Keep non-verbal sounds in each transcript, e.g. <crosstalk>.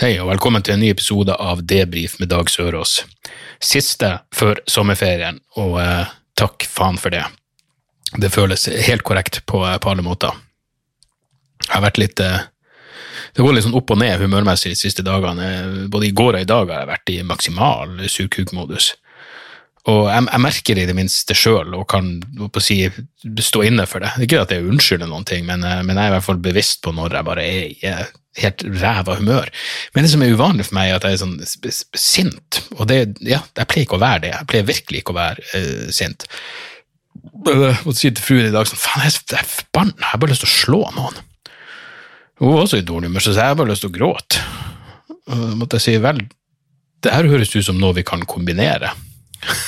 Hei og velkommen til en ny episode av Debrif med Dag Sørås. Siste før sommerferien, og eh, takk faen for det. Det føles helt korrekt på, på alle måter. Jeg har vært litt eh, Det går litt sånn opp og ned humørmessig de siste dagene. Både i går og i dag har jeg vært i maksimal surkukmodus. Og jeg, jeg merker det i det minste sjøl, og kan si, stå inne for det. Ikke at jeg unnskylder noen ting, men, eh, men jeg er i hvert fall bevisst på når jeg bare er i eh, helt ræva humør. Men det som er uvanlig for meg, er at jeg er sånn sint. Og det, ja, jeg pleier ikke å være det. Jeg pleier virkelig ikke å være uh, sint. Jeg måtte si til fruen i dag sånn, faen, jeg er forbanna, jeg har bare lyst til å slå noen. Hun var også i dårlig humør, så jeg har bare lyst til å gråte. Og måtte jeg si, vel, det her høres ut som noe vi kan kombinere.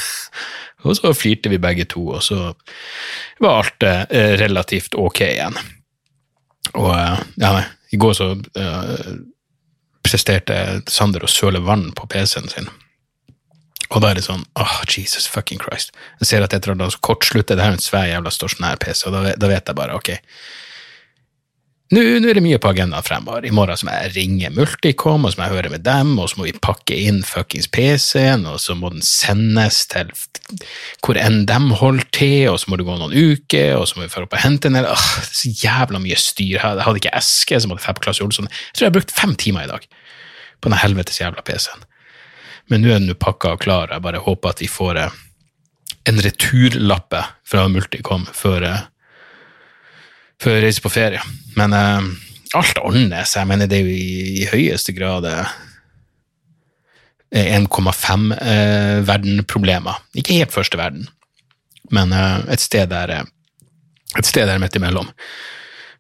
<laughs> og så flirte vi begge to, og så var alt eh, relativt ok igjen. Og eh, ja, nei, i går så uh, presterte Sander å søle vann på PC-en sin. Og da er det sånn åh, Jesus fucking Christ. Jeg ser at et eller annet kortslutter, det her er en svær jævla stasjonær PC, og da, da vet jeg bare, ok, nå, er det mye på agendaen fremover. I morgen så må jeg ringe Multicom, og så må jeg høre med dem, og så må vi pakke inn fuckings PC-en, og så må den sendes til hvor enn dem holder til, og så må det gå noen uker, og så må vi dra opp og hente en del Åh, det er så jævla mye styr. her. jeg hadde ikke eske, så måtte jeg på Klasse Olsson. Jeg tror jeg har brukt fem timer i dag på den helvetes jævla PC-en. Men nå er den pakka og klar, jeg bare håper at vi får eh, en returlappe fra Multicom før, eh, før jeg reiser på ferie. Men eh, alt ordnes. Jeg mener, det er jo i, i høyeste grad eh, 1,5-verden-problemer. Ikke helt første verden, men eh, et sted der eh, et sted der midt imellom.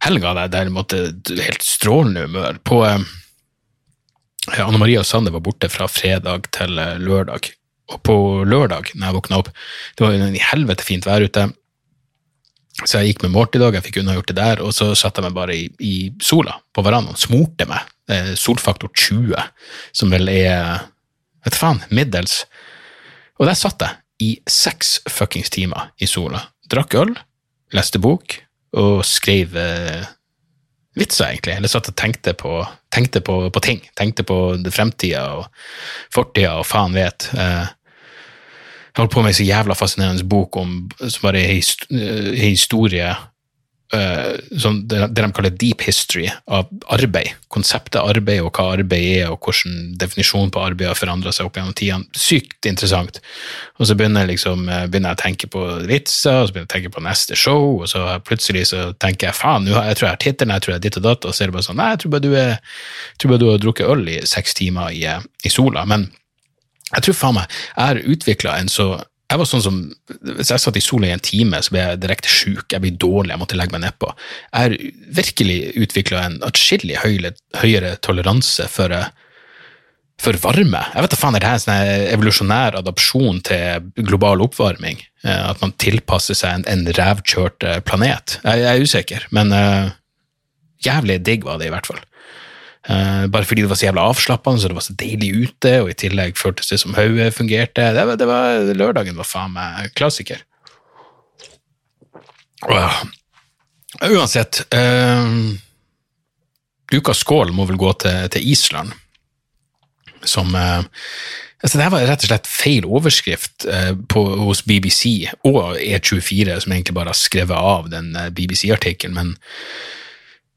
Helga der derimot eh, helt strålende humør. På eh, Anne Marie og Sander var borte fra fredag til eh, lørdag. Og på lørdag, når jeg våkna opp, det var jo en helvete fint vær ute. Så jeg gikk med Mort i dag, jeg fikk unnagjort det der, og så satte jeg meg bare i, i sola på verandaen, smurte meg. Eh, solfaktor 20, som vel er vet faen, middels. Og der satt jeg i seks fuckings timer i sola. Drakk øl, leste bok og skrev eh, vitser, egentlig. Eller satt og tenkte på, tenkte på, på ting. Tenkte på fremtida og fortida og faen vet. Eh, jeg holdt på med en så jævla fascinerende bok om, som bare er eh, historie eh, sånn, det, de kaller deep history av arbeid. Konseptet arbeid og hva arbeid er, og hvordan definisjonen på arbeid har forandra seg opp gjennom tidene. Sykt interessant. Og så begynner jeg, liksom, eh, begynner jeg å tenke på vitser, og så begynner jeg å tenke på neste show, og så plutselig så tenker jeg faen, jeg tror jeg har tittelen, jeg tror jeg er ditt og datt, og så er det bare sånn nei, jeg tror bare du, er, tror bare du har drukket øl i seks timer i, i sola. Men jeg tror faen meg, jeg har utvikla en så jeg var sånn som, Hvis jeg satt i sola i en time, så ble jeg direkte sjuk. Jeg ble dårlig, jeg måtte legge meg nedpå. Jeg har virkelig utvikla en atskillig høyere, toleranse for, for varme. Jeg vet da faen, er det her en sånn evolusjonær adopsjon til global oppvarming? Eh, At man tilpasser seg en, en rævkjørt eh, planet? Jeg, jeg er usikker, men uh, jævlig digg var det i hvert fall. Eh, bare fordi det var så jævla avslappende, så det var så deilig ute, og i tillegg føltes det som hodet fungerte. Det var, det var, lørdagen var faen meg klassiker. Uh, Uansett, uh, ukas skål må vel gå til, til Island, som uh, Altså, det var rett og slett feil overskrift eh, på, hos BBC og E24, som egentlig bare har skrevet av den BBC-artikkelen, men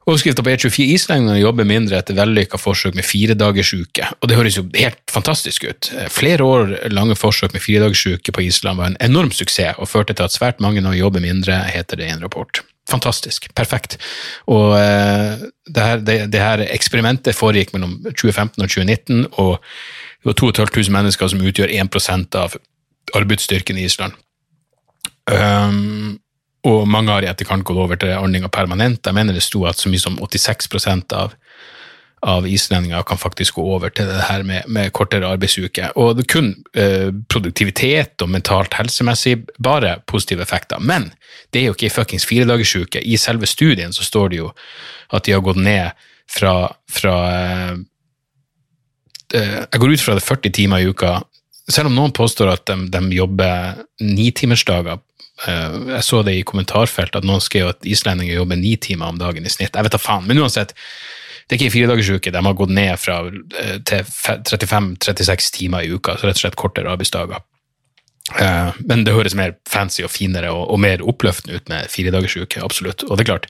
Overskrifta på E24 islendingene jobber mindre etter vellykka forsøk med firedagersuke. Og det høres jo helt fantastisk ut. Flere år lange forsøk med firedagersuke på Island var en enorm suksess og førte til at svært mange nå jobber mindre, heter det i en rapport. Fantastisk. Perfekt. Og eh, det, her, det, det her eksperimentet foregikk mellom 2015 og 2019, og det var 2500 mennesker som utgjør 1% av arbeidsstyrken i Island. Um, og mange har i etterkant gått over til ordninga permanent. Jeg mener det sto at så mye som 86% av, av islendinger kan faktisk gå over til det her med, med kortere arbeidsuke. Og det er kun eh, produktivitet og mentalt helsemessig bare positive effekter. Men det er jo ikke ei fuckings firedagersuke. I selve studien så står det jo at de har gått ned fra, fra eh, eh Jeg går ut fra det 40 timer i uka. Selv om noen påstår at de, de jobber nitimersdager. Eh, jeg så det i kommentarfeltet at noen skrev at islendinger jobber ni timer om dagen i snitt. Jeg vet da faen. Men uansett, det er ikke en firedagersuke. De har gått ned fra, eh, til 35-36 timer i uka, så rett og slett kortere arbeidsdager. Uh, men det høres mer fancy og finere og, og mer oppløftende ut med firedagersuke, absolutt. Og det er klart,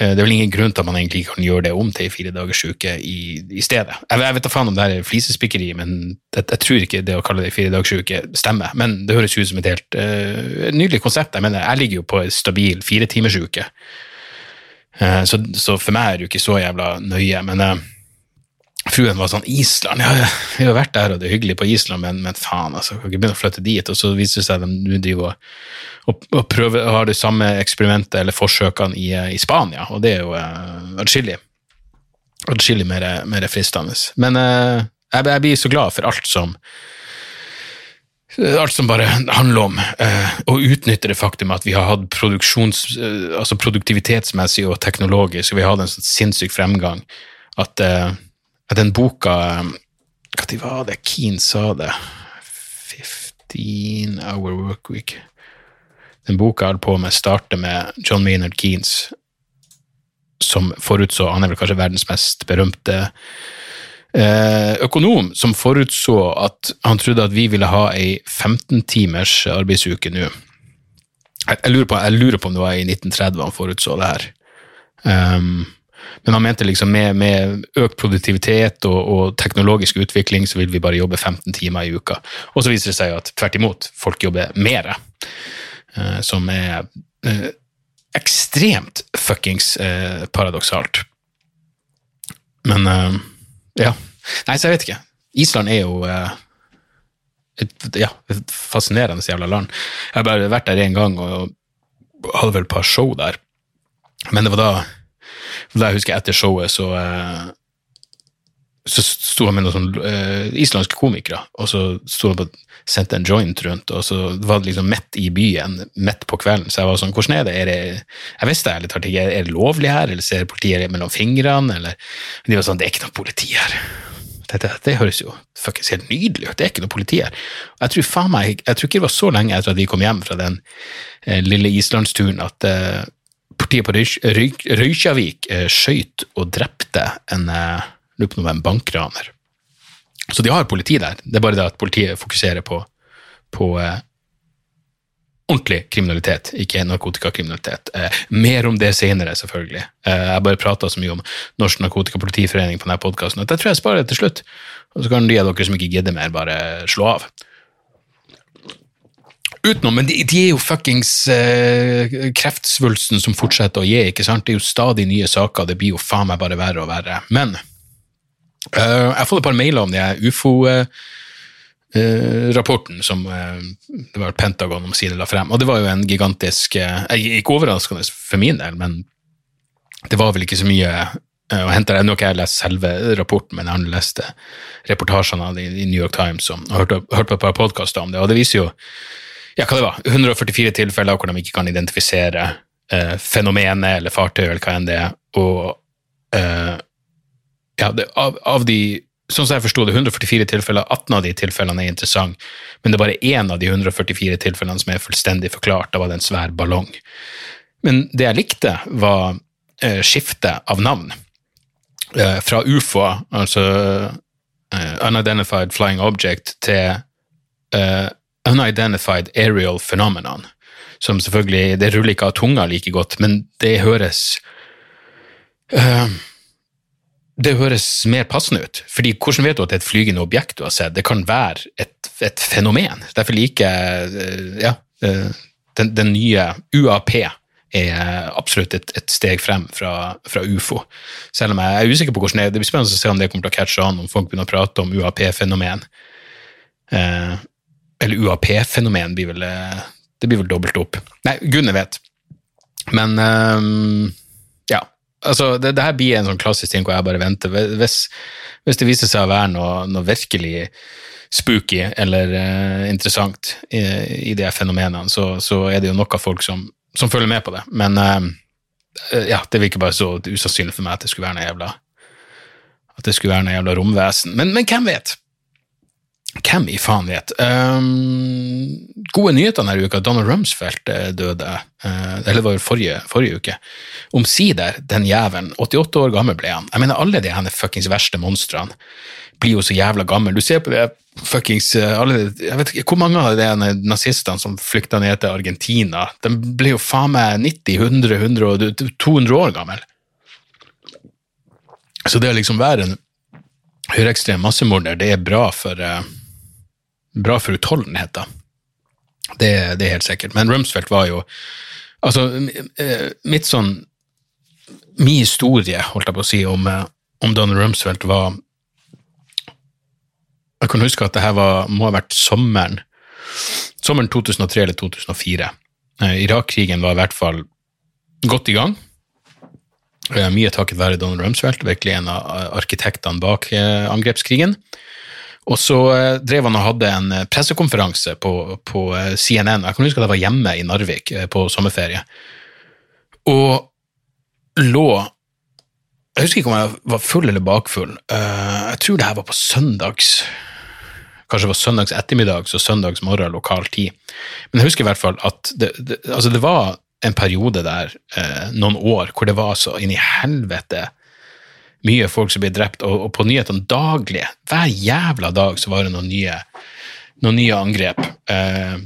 det er vel ingen grunn til at man egentlig kan gjøre det om til ei firedagersuke i, i stedet. Jeg, jeg vet da faen om det her er flisespikkeri, men det, jeg tror ikke det å kalle det firedagersuke stemmer. Men det høres ut som et helt uh, nydelig konsept. Jeg mener, jeg ligger jo på ei stabil firetimersuke. Uh, så, så, for meg er det jo ikke så jævla nøye. Men fruen var sånn Island, ja, vi har vært der, og det er hyggelig på Island, men, men faen, altså, kan ikke begynne å flytte dit. Og så viser det seg at de driver og, og, prøver, har det samme eksperimentet eller forsøkene i, i Spania, og det er jo uh, atskillig. Atskillig mer, mer fristende. Men uh, jeg, jeg, blir så glad for alt som Alt som bare handler om uh, å utnytte det faktum at vi har hatt produksjons, uh, altså produktivitetsmessig og teknologisk, og vi har hatt en sånn sinnssyk fremgang. At uh, den boka Når var det Keane sa det? 15 Hour Workweek. Den boka jeg holder på med, starter med John Maynard Keanes, som forutså Han er vel kanskje verdens mest berømte eh, økonom, som forutså at han trodde at vi ville ha ei 15 timers arbeidsuke nå. Jeg, jeg, lurer på, jeg lurer på om det var i 1930 han forutså det her. Um, men han mente liksom med, med økt produktivitet og, og, teknologisk utvikling så vil vi bare jobbe 15 timer i uka. Og så viser det seg at tvert imot, folk jobber mer. Uh, som er uh, ekstremt fuckings uh, paradoksalt. Men ja. Nei, så jeg vet ikke. Island er jo et, ja, et fascinerende jævla land. Jeg har bare vært der én gang og hadde vel et par show der. Men det var da da jeg husker etter showet, så eh, så sto han med noen sånne uh, islandske komikere, og så sto han på sendte en joint rundt, og så var det liksom midt i byen, midt på kvelden, så jeg var sånn, hvordan er det? Er det jeg visste ærlig talt ikke, er det lovlig her, eller ser politiet mellom fingrene, eller De var sånn, det er ikke noe politi her. Det, det høres jo fuckings helt nydelig ut, det er ikke noe politi her. Og jeg tror faen meg, jeg tror ikke det var så lenge etter at vi kom hjem fra den eh, lille islandsturen at uh, Politiet på Røykjavik eh, skøyt og drepte en, eh, en bankraner. Så de har politi der, det er bare det at politiet fokuserer på, på eh, ordentlig kriminalitet, ikke narkotikakriminalitet. Eh, mer om det senere, selvfølgelig. Eh, jeg bare prata så mye om Norsk Narkotikapolitiforening på denne podkasten at jeg tror jeg sparer det til slutt. Og så kan de av dere som ikke gidder mer, bare slå av utenom, men de, de, er jo fuckings eh, kreftsvulsten som fortsetter å gi, ikke sant? Det er jo stadig nye saker, det blir jo faen meg bare verre og verre. Men uh, jeg har fått et par mailer om det ufo- Uh, rapporten som uh, det var Pentagon om siden la frem. Og det var jo en gigantisk uh, Ikke overraskende for min del, men det var vel ikke så mye å hente. Nå har ikke jeg lest selve rapporten, men jeg har lest reportasjene i New York Times og hørt, hørt på et par podkaster om det. Og det viser jo ja, hva det var, 144 tilfeller hvor de ikke kan identifisere eh, fenomenet eller fartøyet eller hva enn det er. Og eh, ja, det, av, av, de Sånn som jeg forsto det, 144 tilfeller, 18 av de tilfellene er interessant, men det er bare én av de 144 tilfellene som er fullstendig forklart. Da var det en svær ballong. Men det jeg likte, var eh, skiftet av navn. Eh, fra ufo, altså uh, Unidentified Flying Object, til uh, unidentified aerial phenomenon. Som selvfølgelig Det ruller ikke av tunga like godt, men det høres uh, Det høres mer passende ut. fordi hvordan vet du at det er et flygende objekt du har sett? Det kan være et, et fenomen. Derfor liker jeg uh, ja, uh, den, den, nye UAP er absolutt et, et steg frem fra, fra, ufo. Selv om jeg er usikker på hvordan det er. Det blir spennende å se om det kommer til å catche an, om folk begynner å prate om UAP-fenomen. Uh, eller UAP-fenomen blir vel Det blir vel dobbelt opp. Nei, Gunne vet. Men um, ja. altså, det, det her blir en sånn klassisk ting hvor jeg bare venter. Hvis, hvis det viser seg å være noe, noe virkelig spooky eller uh, interessant i, i, de fenomenene, så, så, er det jo nok av folk som, som følger med på det. Men uh, ja, det virker bare så usannsynlig for meg at det skulle være noe jævla at det skulle være noe jævla romvesen. Men, men hvem vet? Hvem i faen vet? Um, gode nyheter denne uka. Donald Rumsfeldt eh, døde, uh, eller var forrige, forrige uke. Omsider, den jævelen. 88 år gammel ble han. Jeg mener, alle de her fuckings verste monstrene blir jo så jævla gamle. Du ser på det fuckings eh, alle, Jeg vet ikke hvor mange av de nazistene som flykta ned til Argentina. De ble jo faen meg 90, 100, 100 200 år gammel. Så det å liksom være en høyreekstrem massemorder, det er bra for uh, bra for utholdenhet, da. Det, det, er helt sikkert. Men Rumsfeldt var jo Altså, eh, mitt sånn Min historie, holdt jeg på å si, om, om Donald Rumsfeldt var Jeg kan huske at det her må ha vært sommeren sommeren 2003 eller 2004. Eh, Irak-krigen var i hvert fall godt i gang. Mye takket være Donald Rumsfeldt, virkelig en av arkitektene bak angrepskrigen. Og så eh, drev han og hadde en eh, pressekonferanse på, på eh, CNN. Jeg kan huske at jeg var hjemme i Narvik på sommerferie. Og lå Jeg husker ikke om jeg var full eller bakfull. Jeg tror det her var på søndags Kanskje det var søndags ettermiddag, så søndags morgen lokal tid. Men jeg husker i hvert fall at det, det, altså det var en periode der, noen år, hvor det var så inn i helvete mye folk som blir drept, og, og på nyhetene daglig, hver jævla dag, så var det noen nye, noen nye angrep. Eh,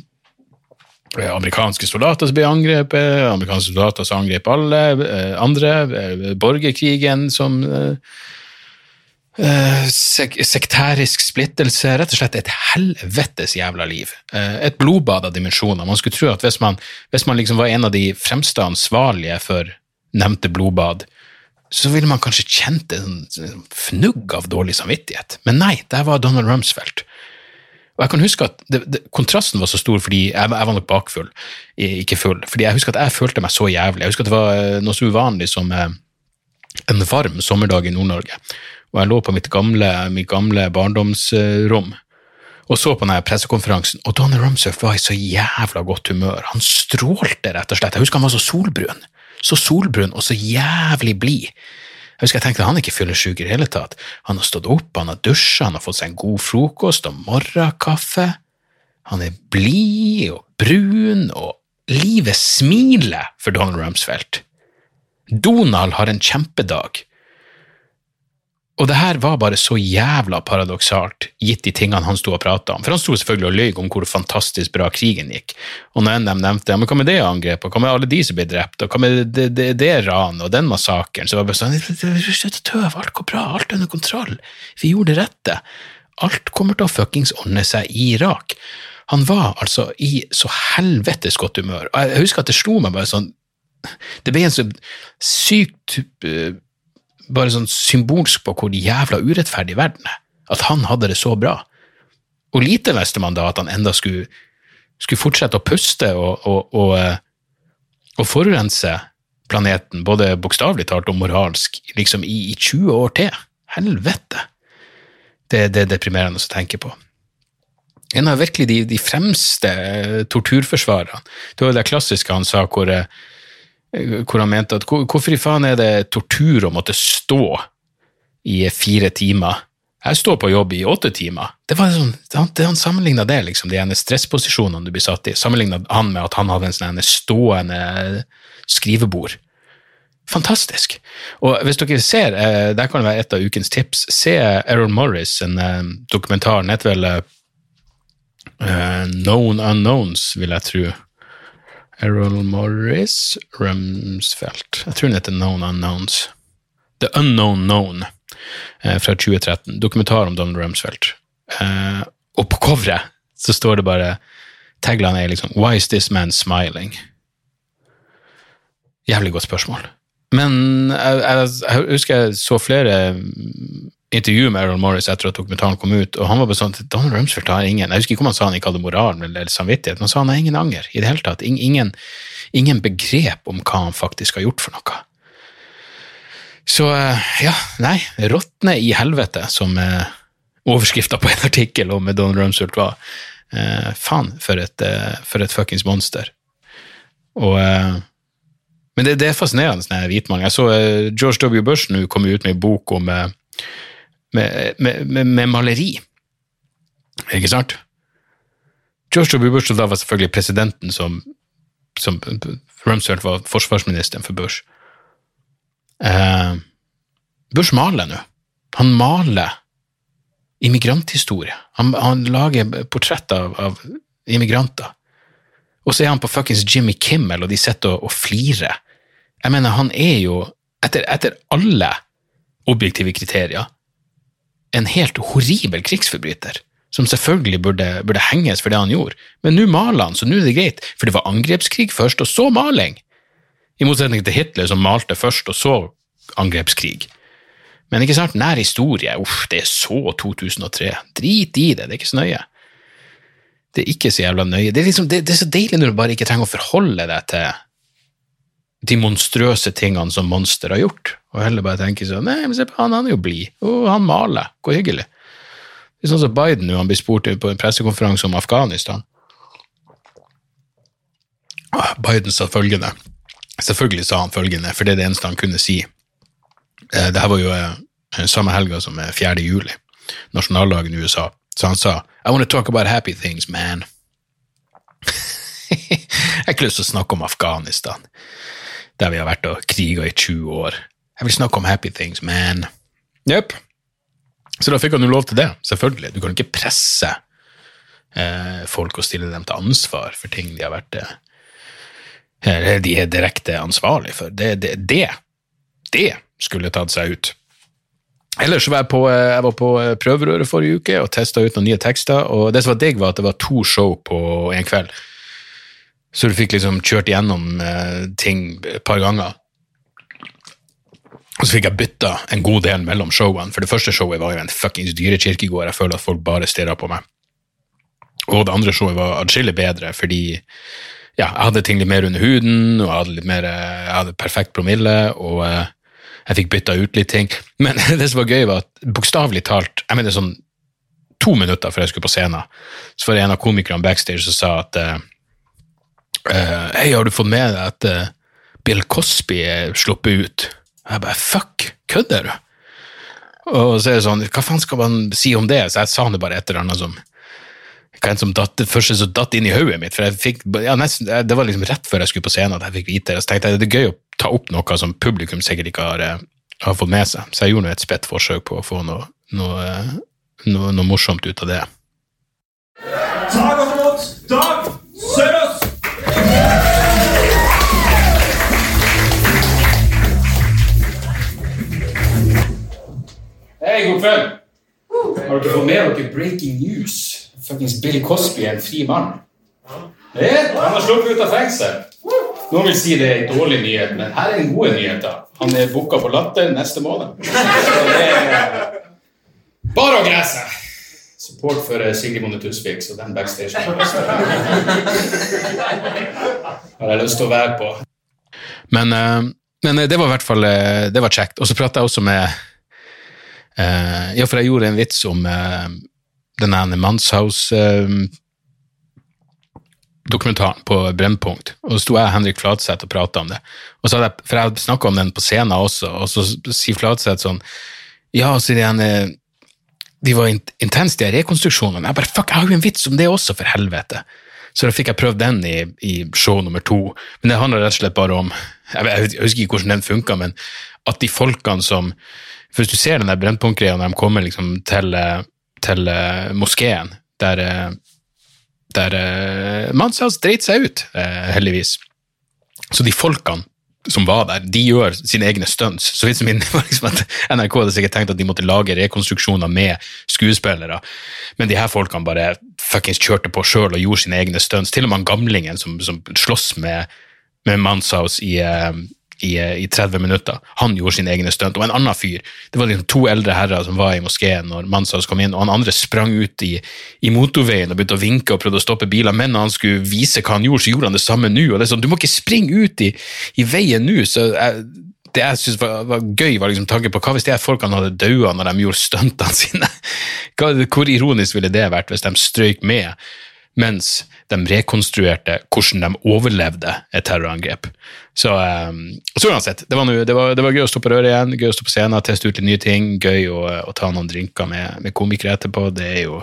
amerikanske soldater som ble angrepet, amerikanske soldater som angrep alle eh, andre, eh, borgerkrigen som eh, eh, sek Sekterisk splittelse, rett og slett et helvetes jævla liv. Eh, et blodbad av dimensjoner. Man skulle tro at hvis man, hvis man liksom var en av de fremste ansvarlige for nevnte blodbad, så ville man kanskje kjent en fnugg av dårlig samvittighet. Men nei, der var Donald Rumsfeldt. Og jeg kan huske at det, det, Kontrasten var så stor fordi jeg, jeg, var nok bakfull, ikke full. fordi Jeg husker at jeg følte meg så jævlig. Jeg husker at det var eh, noe så uvanlig som eh, en varm sommerdag i Nord-Norge. Og jeg lå på mitt gamle, mitt gamle barndomsrom og så på denne pressekonferansen, og Donald Rumsfeldt var i så jævla godt humør. Han strålte, rett og slett. Jeg husker han var så solbrun. Så solbrun og så jævlig blid. Jeg husker jeg tenkte han er ikke fyllesyk i det hele tatt. Han har stått opp, han har dusja, han har fått seg en god frokost og morgenkaffe. Han er blid og brun, og livet smiler for Donald Rumsfeldt. Donald har en kjempedag. Og det her var bare så jævla paradoksalt, gitt de tingene han sto og prata om. For han sto selvfølgelig og løy om hvor fantastisk bra krigen gikk. Og når en nevnte ja, men hva med det angrepet, hva med alle de som ble drept, og hva med det, det, det ranet og den massakren, så var det bare sånn Slutt å tøve, alt går bra, alt er under kontroll, vi gjorde det rette. Alt kommer til å fuckings ordne seg i Irak. Han var altså i så helvetes godt humør. Og jeg husker at det slo meg bare sånn Det ble en så sykt uh, bare sånn symbolsk på hvor jævla urettferdig verden er. At han hadde det så bra. Og lite visste man da at han enda skulle, skulle fortsette å puste og, og, og, eh, og forurense planeten, både bokstavelig talt og moralsk, liksom i, i 20 år til. Helvete! Det, det er deprimerende å tenke på. En av virkelig de, de fremste torturforsvarerne. Det var det klassiske han sa, hvor eh, hvor han mente at hvorfor i faen er det tortur å måtte stå i fire timer? Jeg står på jobb i åtte timer. Det var sånn, Han, han sammenligna det, liksom, de stressposisjonene du blir satt i, sammenligna han med at han hadde en sånn stående skrivebord. Fantastisk. Og hvis dere ser, eh, der kan det være et av ukens tips, se Errol Morris, en eh, dokumentar, den heter uh, Known Unknowns, vil jeg tro. Errol Morris Rumsfeldt. Jeg tror den heter Known Unknowns. The Unknown Known eh, fra 2013. Dokumentar om Donald Rumsfeldt. Eh, og på coveret så står det bare Tagline er liksom Why is this man smiling? Jævlig godt spørsmål. Men jeg, jeg, jeg husker jeg så flere intervju med Errol Morris etter at dokumentaren kom ut, og han var bare sånn Donald Rumsfeld har ingen Jeg husker ikke om han sa han ikke hadde moral eller samvittighet, men han sa han har ingen anger i det hele tatt. Ingen, ingen begrep om hva han faktisk har gjort for noe. Så eh, ja, nei, råtne i helvete, som eh, overskrifta på en artikkel om Donald Rumsfeld var. Eh, faen, for et, eh, for et fuckings monster. Og eh, Men det, det er fascinerende denne hvitmannen. Jeg så eh, George W. Bush nå komme ut med en bok om eh, med, med, med, med maleri. Ikke sant? George W. Bush da var selvfølgelig presidenten som, som Rumsfeld var forsvarsministeren for Bush. Eh, Bush maler nå. Han maler immigranthistorie. Han, han lager portrett av, av immigranter. Og så er han på fuckings Jimmy Kimmel, og de sitter og, og flirer. Jeg mener, han er jo, etter, etter alle objektive kriterier, en helt horribel krigsforbryter. Som selvfølgelig burde, burde henges for det han gjorde. Men nå maler han, så nå er det greit. For det var angrepskrig først, og så maling. I motsetning til Hitler, som malte først, og så angrepskrig. Men ikke sant, nær historie, uff, det er så 2003. Drit i det, det er ikke så nøye. Det er ikke så jævla nøye. Det er, liksom, det, det er så deilig når du bare ikke trenger å forholde deg til de monstrøse tingene som Monster har gjort, og heller bare tenker sånn Nei, men se på han, han er jo blid, og han maler, hvor hyggelig. Det er sånn som Biden nå, han blir spurt på en pressekonferanse om Afghanistan. Ah, Biden sa følgende. Selvfølgelig sa han følgende, for det er det eneste han kunne si. Dette Det her var jo eh, samme helga som eh, 4. juli, nasjonaldagen i USA. Så han sa I want to talk about happy things, man. <laughs> Jeg har ikke lyst til å snakke om Afghanistan, der vi har vært og kriga i 20 år. Jeg vil snakke om happy things, man. Jepp. Så da fikk han jo lov til det, selvfølgelig. Du kan ikke presse eh, folk og stille dem til ansvar for ting de har vært eh, de er direkte ansvarlig for. Det, det, det, det skulle tatt seg ut. Ellers var jeg på, eh, jeg var på eh, prøverøret forrige uke og testa ut noen nye tekster. og Det som var digg, var at det var to show på en kveld. Så du fikk liksom kjørt igjennom eh, ting et par ganger. Og så fikk jeg bytta en god del mellom showene, for det første showet var jo en fuckings dyrekirkegård. Jeg føler at folk bare stirra på meg. Og det andre showet var atskillig bedre, fordi ja, jeg hadde ting litt mer under huden, og jeg hadde litt mer, eh, jeg hadde perfekt promille, og eh, jeg fikk bytta ut litt ting. Men <laughs> det som var gøy, var at bokstavelig talt, jeg mener sånn to minutter før jeg skulle på scenen, så var det en av komikerne backstage som sa at eh, Hei, har du fått med deg at Bill Cosby er sluppet ut? Og jeg bare fuck, kødder du? Og så er det sånn, hva faen skal man si om det? Så jeg sa det bare et eller annet som hva enn som datt, første som datt inn i hodet mitt. for jeg fikk, ja, nesten, Det var liksom rett før jeg skulle på scenen at jeg fikk vite det. Så tenkte jeg det er gøy å ta opp noe som publikum sikkert ikke har, eh, har fått med seg. Så jeg gjorde et spett forsøk på å få noe, noe, eh, noe, noe morsomt ut av det. Ta godt imot Hei, god kveld! Har dere fått med dere breaking news? Fuckings Bill Cosby er en fri mann. Ja, han har sluppet ut av fengsel. Noen vil si det er en dårlig nyhet, men her er den gode nyheten. Han er booka på Latter neste måned. Bare å glede. Support for eh, Sigrid Bonde Tusvik, så den backstage har jeg lyst til å- være på. Men, eh, men eh, det var i hvert fall det var kjekt. Og så prata jeg også med eh, Ja, for jeg gjorde en vits om eh, den ene Manshaus eh, på Brennpunkt, og så sto jeg Henrik Fladseth og prata om det. Og så hadde jeg, for jeg hadde snakka om den på scenen også, og så sier Fladseth sånn Ja, så de, de var in intense, de rekonstruksjonene. Jeg bare fuck, jeg har jo en vits om det også, for helvete. Så da fikk jeg prøvd den i, i show nummer to. Men det handler rett og slett bare om Jeg, jeg husker ikke hvordan den funka, men at de folkene som for Hvis du ser den der Brennpunkt-greia når de kommer liksom til, eh, til eh, moskeen, der, eh, der Mansas dreit seg ut, heldigvis. Så de folkene som var der, de gjør sine egne stunts. Så vitsen min <laughs> var liksom at NRK hadde sikkert tenkt at de måtte lage rekonstruksjoner med skuespillere, men de her folkene bare fuckings kjørte på sjøl og gjorde sine egne stunts. Til og med han gamlingen som, som slåss med, med Manshaus i, i, eh, i 30 minutter, han gjorde sine egne stunt. Og en annen fyr, det var liksom to eldre herrer som var i moskeen når Mansas kom inn, og han andre sprang ut i, i motorveien og begynte å vinke og prøvde å stoppe biler, men når han skulle vise hva han gjorde, så gjorde han det samme nå. og det er sånn, Du må ikke springe ut i, i veien nå! så jeg, det jeg synes var, var gøy, var liksom tanken på hva hvis de her folkene hadde daua når de gjorde stuntene sine? <laughs> Hvor ironisk ville det vært hvis de strøyk med mens de rekonstruerte hvordan de overlevde et terrorangrep? Så, um, så uansett, det var, noe, det, var, det var, gøy å stå på røret igjen, gøy å stå på scenen, teste ut litt nye ting, gøy å, å ta noen drinker med, med komikere etterpå. Det er jo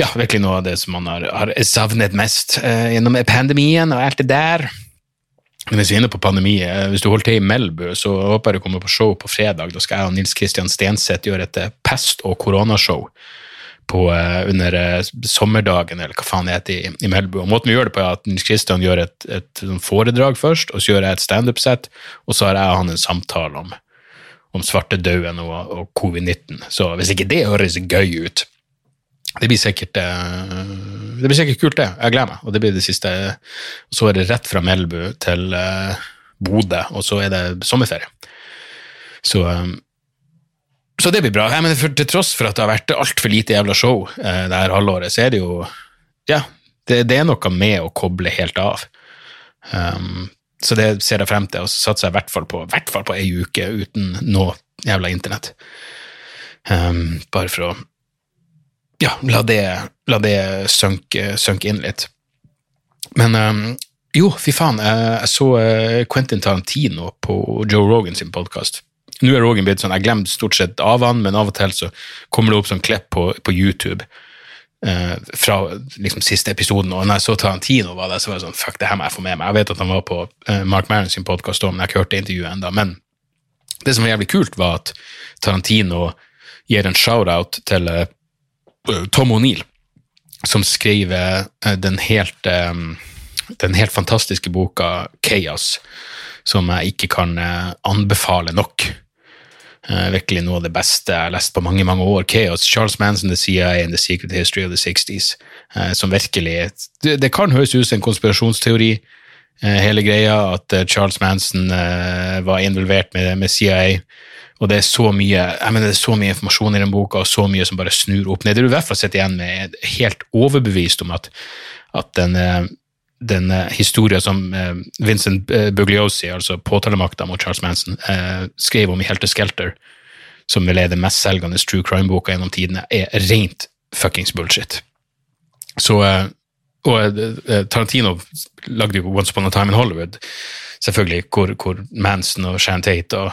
ja, virkelig noe av det som man har, har savnet mest uh, gjennom pandemien og alt det der. Hvis vi er inne på pandemi, eh, hvis du holder til i Melbu, så håper jeg du kommer på show på fredag. Da skal jeg og Nils Kristian Stenseth gjøre et eh, pest- og koronashow på, uh, under uh, sommerdagen, eller hva faen det heter, i, Melbu. Og måten vi gjør det på, er at Nils Kristian gjør et, et, et sånn foredrag først, og så gjør jeg et standup-sett, og så har jeg og han en samtale om, om svartedauden og, og covid-19. Så hvis ikke det høres gøy ut, det blir sikkert uh, det blir sikkert kult, det. Jeg gleder meg. Og det blir det siste. Så er det rett fra Melbu til Bodø, og så er det sommerferie. Så, så det blir bra. Jeg mener, for, til tross for at det har vært altfor lite jævla show uh, det her halvåret, så er det jo Ja, det, det er noe med å koble helt av. Um, så det ser jeg frem til, og så satser jeg i hvert fall på hvert fall på ei uke uten noe jævla internett. Um, bare for å ja, la det, la det sønke, sønke inn litt. Men um, jo, fy faen, jeg, jeg så uh, Quentin Tarantino på Joe Rogan sin podkast. Nå er Rogan blitt sånn, jeg glemmer stort sett av han, men av og til så kommer det opp sånn klipp på, på YouTube uh, fra liksom siste episoden, og når jeg så Tarantino var der, så var det sånn, fuck, det her må jeg få med meg. Jeg vet at han var på uh, Mark Maron sin podkast men jeg har ikke hørt det intervjuet ennå. Men det som var jævlig kult, var at Tarantino gir en shout-out til uh, Tom O'Neill, som skriver den helt, eh, den helt fantastiske boka Chaos, som jeg ikke kan anbefale nok. Virkelig noe av det beste jeg har lest på mange mange år. Chaos, Charles Manson, The CIA and The Secret History of the 60s. Som virkelig Det, det kan høres ut som en konspirasjonsteori, hele greia, at Charles Manson var involvert med, med CIA og det er så mye mener, det er så mye informasjon i den boka, og så mye som bare snur opp ned. Det du i hvert fall sitter igjen med, er helt overbevist om at, at den, eh, den eh, historien som eh, Vincent Bugliosi, altså påtalemakta mot Charles Manson, skrev om i Helter Skelter, som vel er den mestselgende true crime-boka gjennom tidene, er rent fuckings bullshit. Så Og Tarantino lagde jo Once Upon a Time in Hollywood, selvfølgelig, hvor, hvor Manson og Shan Tate og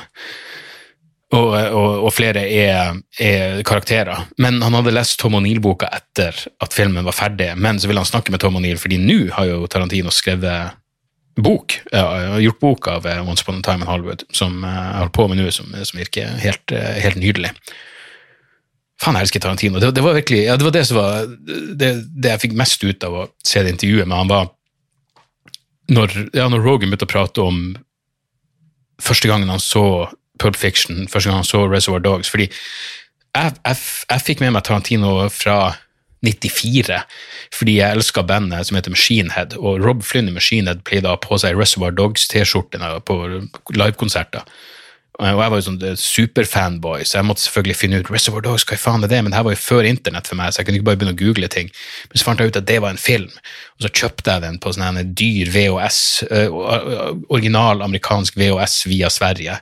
og, og, og, flere er, er, karakterer. Men han hadde lest Tom O'Neill-boka etter at filmen var ferdig, men så ville han snakke med Tom O'Neill, fordi nå har jo Tarantino skrevet bok, ja, gjort bok av eh, Once Upon a Time in Hollywood, som eh, jeg holder på med nå, som, som, virker helt, eh, helt nydelig. Faen, jeg elsker Tarantino. Det, det, var virkelig, ja, det var det som var det, det, jeg fikk mest ut av å se det intervjuet med han, var når, ja, når Rogan begynte å prate om første gangen han så Pulp Fiction første gang han så Reservoir Dogs. fordi jeg, jeg, jeg fikk med meg Tarantino fra 94, fordi jeg elska bandet som heter Machine Head, og Rob Flynn i Machine Head pleide å ha på seg Reservoir Dogs-T-skjorte på livekonserter. Og jeg var jo sånn superfanboy, så jeg måtte selvfølgelig finne ut Reservoir Dogs, hva faen er det? Men det her var jo før internett for meg, så jeg kunne ikke bare begynne å google ting. Men så fant jeg ut at det var en film, og så kjøpte jeg den på sånn dyr VHS, original amerikansk VHS via Sverige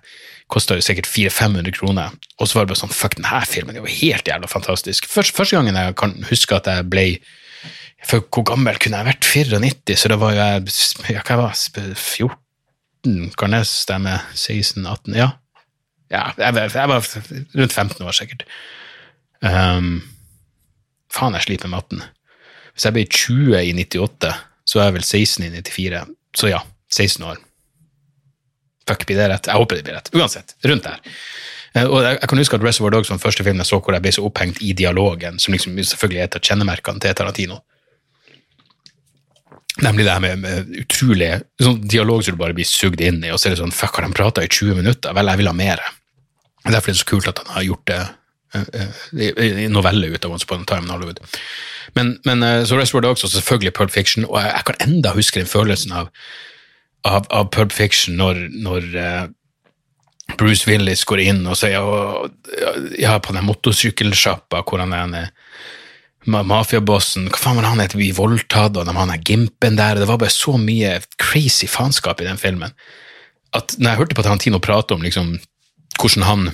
kosta jo sikkert 400-500 kroner. Og så var det bare sånn Fuck, denne filmen er jo helt jævla fantastisk. Først, første gangen jeg kan huske at jeg ble for Hvor gammel kunne jeg vært? 94, så da var jo jeg ja, hva var 14, kan jeg stemme? 16-18? Ja. ja jeg, jeg, var rundt 15 år, sikkert. Um, faen, jeg sliter med matten. Hvis jeg ble 20 i 98, så er jeg vel 16 i 94. Så ja, 16 år. Fuck, blir det rett? Jeg håper det blir rett. Uansett, rundt der. Eh, og jeg, kan huske at Reservoir Dogs var den første filmen jeg så hvor jeg ble så opphengt i dialogen, som liksom selvfølgelig er et av kjennemerkene til Tarantino. Nemlig det her med, med utrolig sånn dialog som du bare blir sugd inn i, og så er det sånn Fuck, har de prata i 20 minutter? Vel, jeg vil ha mer. Derfor er det så kult at han har gjort det i noveller novelle ut av Once Upon a Time in Hollywood. Men, men så Reservoir Dogs og selvfølgelig Pulp Fiction, og jeg, jeg kan enda huske den følelsen av av, av Pulp Fiction når, når uh, Bruce Willis går inn og sier ja, på den motorsykkelsjappa hvor han er en mafiabossen Hva faen var han het? Vi voldtatt, og har den gimpen der. Det var bare så mye crazy faenskap i den filmen at når jeg hørte på Tarantino prate om liksom, hvordan han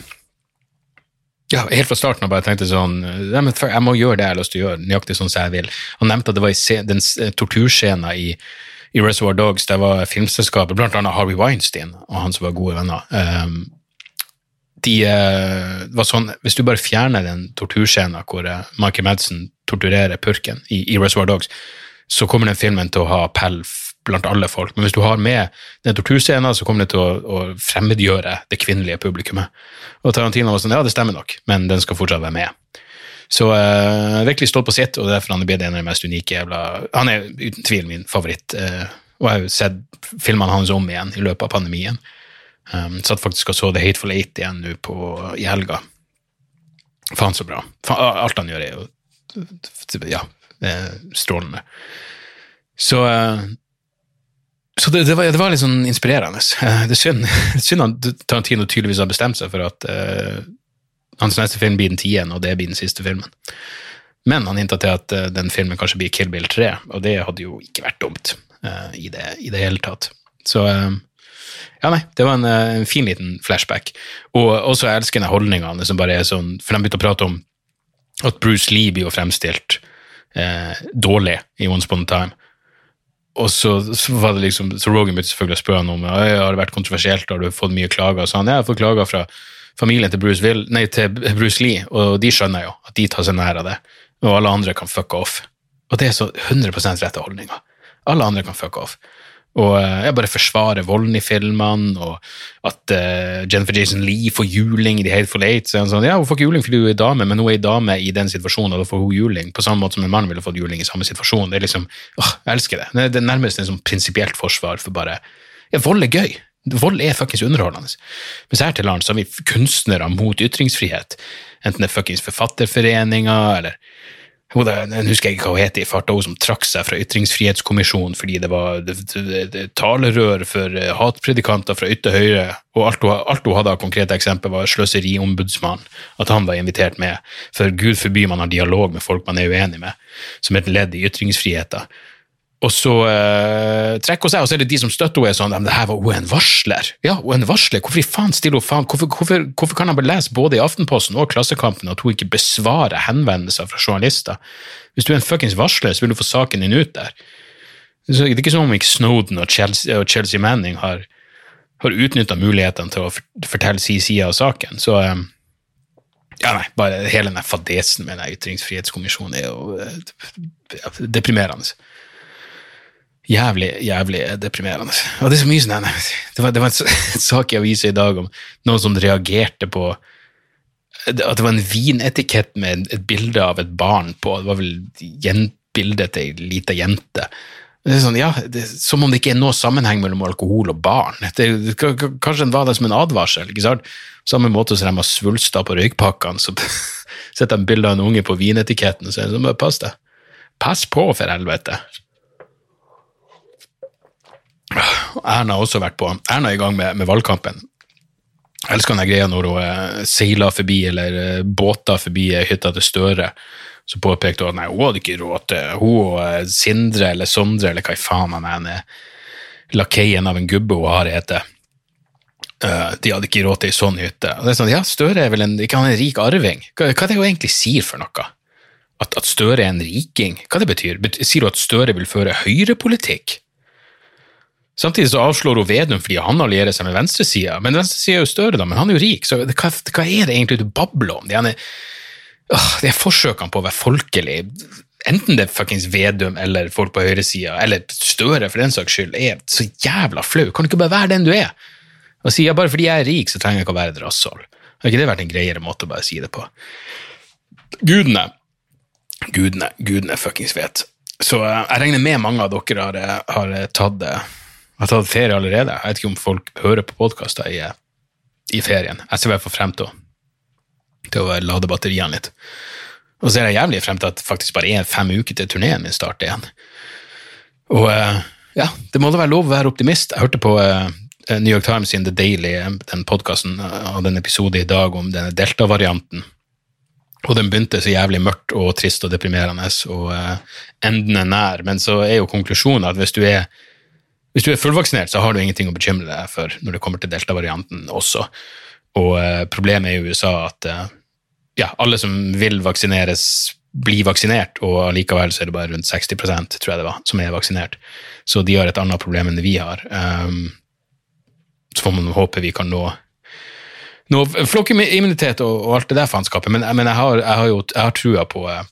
ja, Helt fra starten av bare tenkte sånn Jeg må gjøre det jeg har lyst til å gjøre, nøyaktig sånn som jeg vil. Han nevnte at det var i den torturscena i, i Reservoir Dogs, det var filmselskapet, blant annet Harvey Weinstein og han som var gode venner. Um, de uh, var sånn, Hvis du bare fjerner den torturscenen hvor uh, Michael Madsen torturerer purken i, i Reservoir Dogs, så kommer den filmen til å ha pell blant alle folk. Men hvis du har med den torturscenen, så kommer det til å, å fremmedgjøre det kvinnelige publikummet. Og Tarantino var sånn, ja, det stemmer nok, men den skal fortsatt være med. Så uh, virkelig står på sitt, og det er derfor han er blitt en av de mest unike jævla Han er uten tvil min favoritt, uh, og jeg har jo sett filmene hans om igjen i løpet av pandemien. Um, satt faktisk og så The Hateful Eight igjen nå i helga. Faen så bra. Faen, alt han gjør, er jo ja, strålende. Så, uh, så det, det, var, det var litt sånn inspirerende. Eh, <laughs> Det er synd, <laughs> synd at Tarantino tydeligvis har bestemt seg for at eh, hans neste film blir den tiende, og det blir den siste filmen. Men han hinta til at eh, den filmen kanskje blir Kill Bill 3, og det hadde jo ikke vært dumt uh, i, det, i det hele tatt. Så uh, ja, nei, det var en, en fin liten flashback. Og også elskende holdningene som bare er sånn For de begynte å prate om at Bruce Lee blir jo fremstilt dårlig i Once Upon a Time. Og så, så var det liksom, så Rogan begynte selvfølgelig å spørre han om «Øy, har det vært kontroversielt, har du fått mye klager. Så han ja, jeg har fått klager fra familien til Bruce, Will, nei, til Bruce Lee, og de skjønner jo at de tar seg nær av det. Og alle andre kan fuck off. Og det er så 100% rette holdninger. Alle andre kan fuck off. Og eh, jeg bare forsvarer volden i filmene, og at uh, Jennifer Jason Lee får juling i The Hateful Eight. Så er han sånn, ja, hun får ikke juling fordi hun er dame, men hun er dame i den situasjonen, og da får hun juling. På samme måte som en mann ville fått juling i samme situasjon. Det er liksom, åh, jeg elsker det. Det er nærmest en sånn prinsipielt forsvar for bare ja, vold er gøy. Vold er fuckings underholdende. Mens her til lands har vi kunstnere mot ytringsfrihet. Enten det er fuckings forfatterforeninger, eller jeg husker ikke hva hun heter i farta, hun som trakk seg fra Ytringsfrihetskommisjonen fordi det var talerør for eh, hatpredikanter fra ytter høyre, og alt hun, alt hun hadde av konkrete eksempel var sløseriombudsmannen, at han var invitert med, for gud forby man har dialog med folk man er uenig med, som et ledd i ytringsfriheten. Og så eh, trekker hun seg, og så er det de som støtter henne, sånn det her var hun en varsler. Ja, hun en varsler. Hvorfor i faen stiller hun faen? Hvorfor, hvorfor, hvorfor kan han bare lese både i Aftenposten og Klassekampen at hun ikke besvarer henvendelser fra journalister? Hvis du er en fuckings varsler, så vil du få saken din ut der. Så det er ikke som om ikke Snowden og Chelsea, og Chelsea Manning har, har utnytta mulighetene til å fortelle sin side av saken. Så eh, ja, nei, bare hele den fadesen med den ytringsfrihetskommisjonen er jo eh, deprimerende jævlig, jævlig deprimerende. Og det er så mye sånn Det var, det var en, <laughs> sak i avisa i dag om noen som reagerte på at det var en vinetikett med et bilde av et barn på. Det var vel bildet til ei lita jente. Det er sånn, ja, det, Som om det ikke er noe sammenheng mellom alkohol og barn. Det, kanskje den var det som en advarsel. ikke sant? Samme måte som de har svulster på røykpakkene, så <laughs> setter de bilde av en unge på vinetiketten og sier sånn, pass deg. Pass på, for helvete. Erna har også vært på Erna er i gang med, med valgkampen. Jeg elsker den greia når hun eh, seiler forbi, eller eh, båter forbi eh, hytta til Støre. Så påpekte hun at nei, hun hadde ikke råd til Hun og Sindre eller Sondre, eller hva i faen han er, er lakeien av en gubbe hun har heter. De hadde ikke råd til ei sånn hytte. Og det er sånn, ja, Støre er vel en, ikke han en rik arving? Hva, hva er det hun egentlig sier for noe? At, at Støre er en riking? Hva det betyr? Bet sier hun at Støre vil føre høyrepolitikk? Samtidig så avslår hun Vedum fordi han allierer seg med venstresida. Men venstresida er jo større, da, men han er jo rik, så hva, hva er det egentlig du babler om? De, er, øh, de forsøkene på å være folkelig, enten det er fuckings Vedum eller folk på høyresida, eller Støre for den saks skyld, er så jævla flau. Kan du ikke bare være den du er? Og si ja, bare fordi jeg er rik, så trenger jeg ikke å være et rasshold. Har ikke det vært en greiere måte å bare si det på? Gudene, gudene, gudene fuckings vet. Så eh, jeg regner med mange av dere har, eh, har tatt tatt, eh, har tatt ferie allerede. Jeg vet ikke om folk hører på podkaster i, i ferien. Jeg ser i hvert fall frem til til å lade batteriene litt. Og så ser jeg jævlig frem til at faktisk bare er fem uker til turneen min starter igjen. Og eh, ja, det må da være lov å være optimist. Jeg hørte på eh, New York Times in The Daily, eh, den podkasten av den episode i dag om denne delta-varianten. Og den begynte så jævlig mørkt og trist og deprimerende, og eh, enden er nær. Men så er jo konklusjonen at hvis du er Hvis du er fullvaksinert, så har du ingenting å bekymre deg for når det kommer til delta-varianten også. Og eh, problemet er i USA at eh, ja, alle som vil vaksineres, blir vaksinert, og allikevel er det bare rundt 60% tror jeg det var, som er vaksinert. Så de har et annet problem enn vi har. Um, så får man håpe vi kan nå nå, flokkimmunitet og, og, alt det der faenskapet, men, men jeg, har, jeg, har, jo jeg har trua på eh,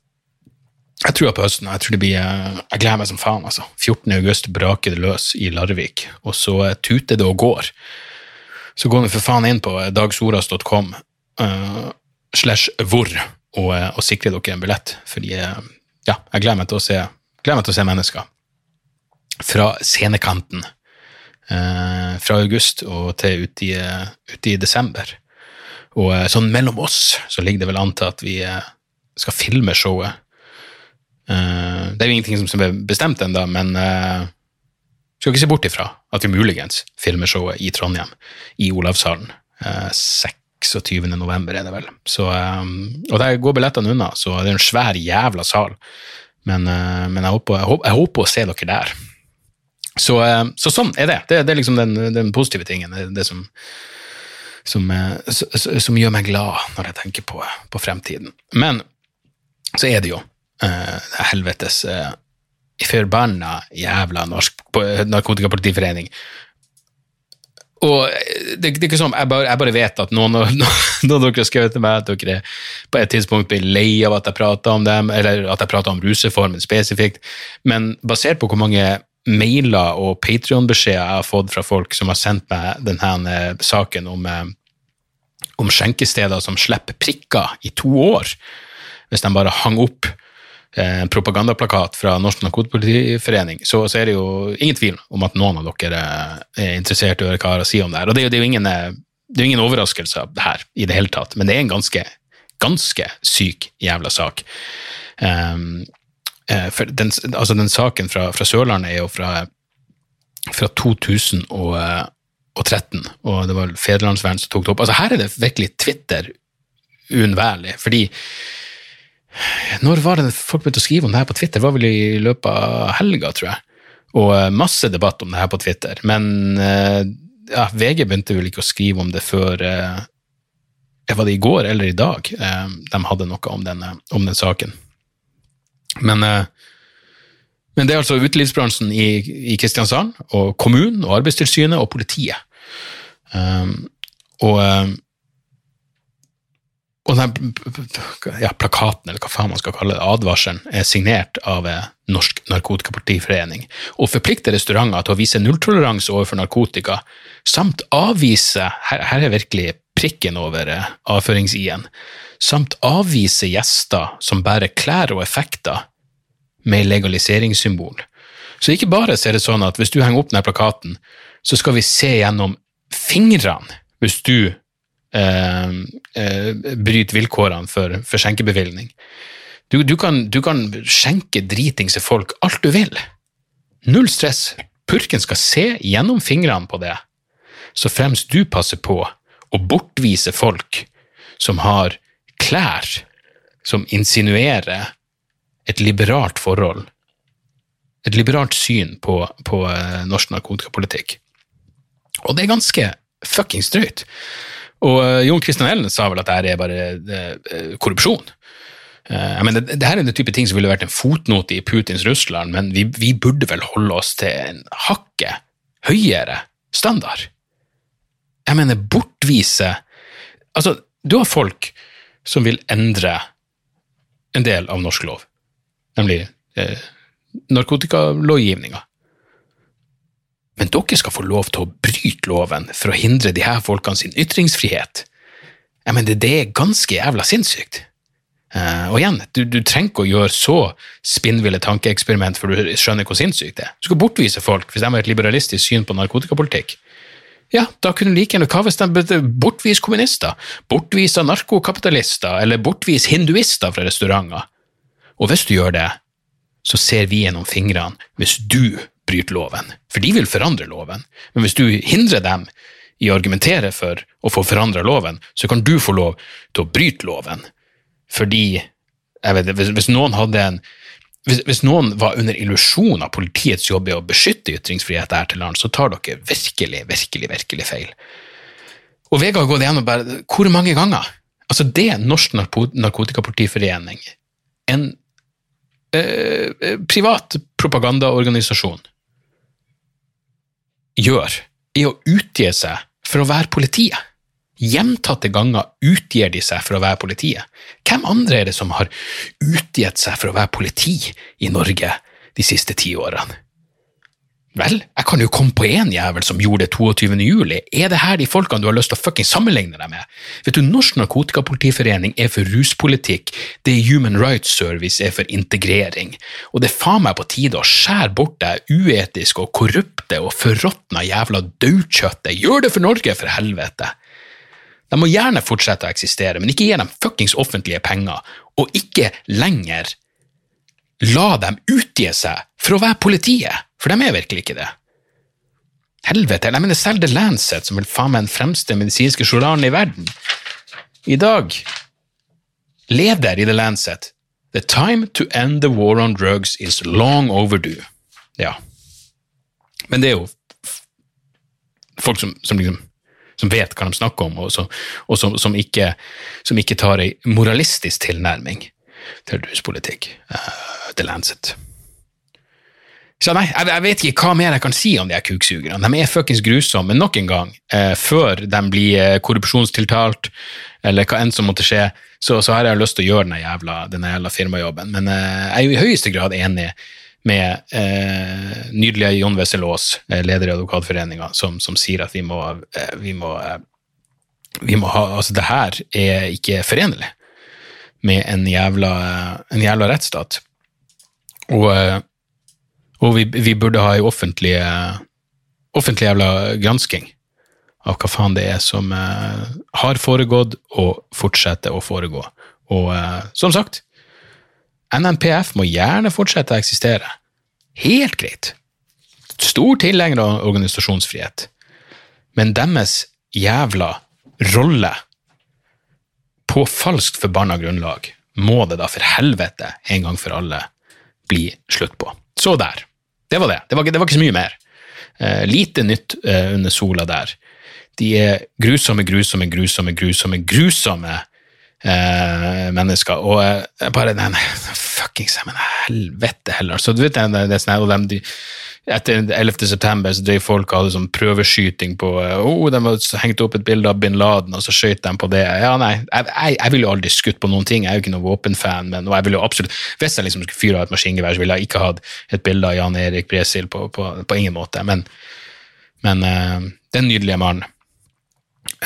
jeg tror på høsten. Jeg eh, jeg gleder meg som faen. altså. 14. august braker det løs i Larvik, og så eh, tuter det og går. Så gå nå for faen inn på dagsoras.com uh, slash hvor og, og sikre dere en billett, fordi ja, jeg gleder meg til å se, gleder meg til å se mennesker. Fra scenekanten. Uh, fra august og til uti, i, desember. Og sånn mellom oss så ligger det vel an til at vi skal filme showet Eh, det er jo ingenting som er bestemt ennå, men uh, skal ikke se bort ifra at vi muligens filmer showet i Trondheim, i Olavshallen. Uh, 26. november er det vel. Så, og der går billettene unna, så det er en svær jævla sal. Men, men jeg, håper, jeg, håper, jeg, håper, å se dere der. Så, så sånn er det. Det, det er liksom den, den, positive tingen. Det, det som, som, som, gjør meg glad når jeg tenker på, på fremtiden. Men så er det jo uh, helvetes uh, forbanna jævla norsk narkotikapolitiforening. Og det, det, er ikke sånn, jeg bare, jeg bare vet at noen, av <laughs> dere har skrevet til meg at dere på et tidspunkt blir lei av at jeg prater om dem, eller at jeg prater om rusreformen spesifikt, men basert på hvor mange mailer og Patrion-beskjeder jeg har fått fra folk som har sendt meg denne eh, saken om, om skjenkesteder som slipper prikker i to år, hvis de bare hang opp eh, propagandaplakat fra Norsk Narkotikapolitiforening, så, så, er det jo ingen tvil om at noen av dere er interessert i å høre hva jeg har å si om det her. Og det, det er jo ingen, eh, det er ingen overraskelse her i det hele tatt, men det er en ganske, ganske syk jævla sak. Um, for den, altså den saken fra, fra, Sørlandet er jo fra, fra 2013, og det var Federlandsvern som tok det opp. Altså Her er det virkelig Twitter uunnværlig, fordi når var det folk begynte å skrive om det her på Twitter? Det var vel i løpet av helga, tror jeg. Og eh, masse debatt om det her på Twitter. Men eh, ja, VG begynte vel ikke å skrive om det før eh, Var det i går eller i dag de hadde noe om den, om den saken? Men, men, det er altså utelivsbransjen i, i Kristiansand, og kommunen, og Arbeidstilsynet og politiet. Og og den ja, plakaten, eller hva faen man skal kalle det, advarselen, er signert av Norsk Narkotikapartiforening og forplikter restauranter til å vise nulltoleranse overfor narkotika, samt avvise her, her er virkelig prikken over eh, avførings-i-en, samt avvise gjester som bærer klær og effekter med legaliseringssymbol. Så ikke bare er det sånn at hvis du henger opp denne plakaten, så skal vi se gjennom fingrene hvis du eh, eh, bryter vilkårene for, for skjenkebevilgning. Du, du, kan, du kan skjenke dritingse folk alt du vil. Null stress. Purken skal se gjennom fingrene på det, så fremst du passer på å bortvise folk som har klær som insinuerer et liberalt forhold, et liberalt syn på, på uh, norsk narkotikapolitikk. Og det er ganske fuckings drøyt. Og uh, Jon Christian Ellen sa vel at dette er bare uh, korrupsjon. Uh, men det, det, her er den type ting som ville vært en fotnote i Putins Russland, men vi, vi burde vel holde oss til en hakket høyere standard. Jeg mener, bortvise Altså, du har folk som vil endre en del av norsk lov, nemlig eh, narkotikalovgivninga. Men dere skal få lov til å bryte loven for å hindre de her folkene sin ytringsfrihet. Jeg mener, det er ganske jævla sinnssykt. Uh, og igjen, du, du, trenger ikke å gjøre så spinnville tankeeksperiment for du skjønner hvor sinnssykt det er. Du skal bortvise folk hvis de har et liberalistisk syn på narkotikapolitikk. Ja, da kunne du like gjerne hva hvis de bortvise kommunister, bortvise narkokapitalister eller bortvise hinduister fra restauranter? Og hvis du gjør det, så ser vi gjennom fingrene hvis du bryter loven, for de vil forandre loven. Men hvis du hindrer dem i å argumentere for å få forandra loven, så kan du få lov til å bryte loven. Fordi vet, hvis, hvis, noen hadde en hvis, hvis noen var under illusjon av politiets jobb i å beskytte ytringsfrihet her til lands, så tar dere virkelig, virkelig, virkelig feil. Og Vegard har gått igjennom bare Hvor mange ganger? Altså, det Norsk Narkotikapolitiforening, en eh, eh, privat propagandaorganisasjon, gjør, er å utgi seg for å være politiet. Gjentatte ganger utgir de seg for å være politiet. Hvem andre er det som har utgitt seg for å være politi i Norge de siste ti årene? Vel, jeg kan jo komme på én jævel som gjorde det 22. juli. Er det her de folkene du har lyst til å fucking sammenligne deg med? Vet du, Norsk Narkotikapolitiforening er for ruspolitikk, det Human Rights Service er for integrering, og det er faen meg på tide å skjære bort det uetiske og korrupte og forråtna jævla daukjøttet. Gjør det for Norge, for helvete! De må gjerne fortsette å eksistere, men ikke gi dem fuckings offentlige penger, og ikke lenger la dem utgi seg for å være politiet, for de er virkelig ikke det. Helvete, jeg mener selv The Lancet, som vil faen meg den fremste medisinske journalen i verden, i dag leder i The Lancet The time to end the war on drugs is long overdue. Ja. Men det er jo folk som, som liksom som vet hva de snakker om, og, som, og som, ikke, ikke tar ei moralistisk tilnærming til ruspolitikk. Uh, The Lancet. Så nei, jeg, jeg vet ikke hva mer jeg kan si om de her kuksugerne. De er fuckings grusomme, men nok en gang, eh, før de blir eh, korrupsjonstiltalt, eller hva enn som måtte skje, så, så har jeg lyst til å gjøre denne jævla, denne jævla firmajobben. Men eh, jeg er jo i høyeste grad enig med eh, nydelige Jon Wessel Aas, eh, leder i Advokatforeninga, som, som sier at vi må, eh, vi må, eh, vi må ha Altså, det her er ikke forenlig med en jævla, en jævla rettsstat. Og, eh, og vi, vi burde ha en offentlig, eh, offentlig jævla gransking av hva faen det er som eh, har foregått og fortsetter å foregå. Og som sagt, NNPF må gjerne fortsette å eksistere. Helt greit. Stor tilhenger av organisasjonsfrihet. Men deres jævla rolle på falskt forbanna grunnlag må det da for helvete en gang for alle bli slutt på. Så der. Det var det. Det var, det var ikke så mye mer. Eh, lite nytt eh, under sola der. De er grusomme, grusomme, grusomme, grusomme, grusomme eh, mennesker. Og eh, bare den <laughs> Fuckings men helvete heller. Så du vet, det, det, er sånn etter 11. september så drev folk og hadde sånn prøveskyting på oh, De hadde hengt opp et bilde av bin Laden, og så skøyt de på det. Ja, nei, jeg, jeg, jeg ville jo aldri skutt på noen ting, jeg er jo ikke noen våpenfan, men og jeg ville jo absolutt Hvis jeg liksom skulle fyre av et maskingevær, så ville jeg ikke hatt et bilde av Jan Erik Bresil på, på, på ingen måte. Men, men uh, den nydelige mannen,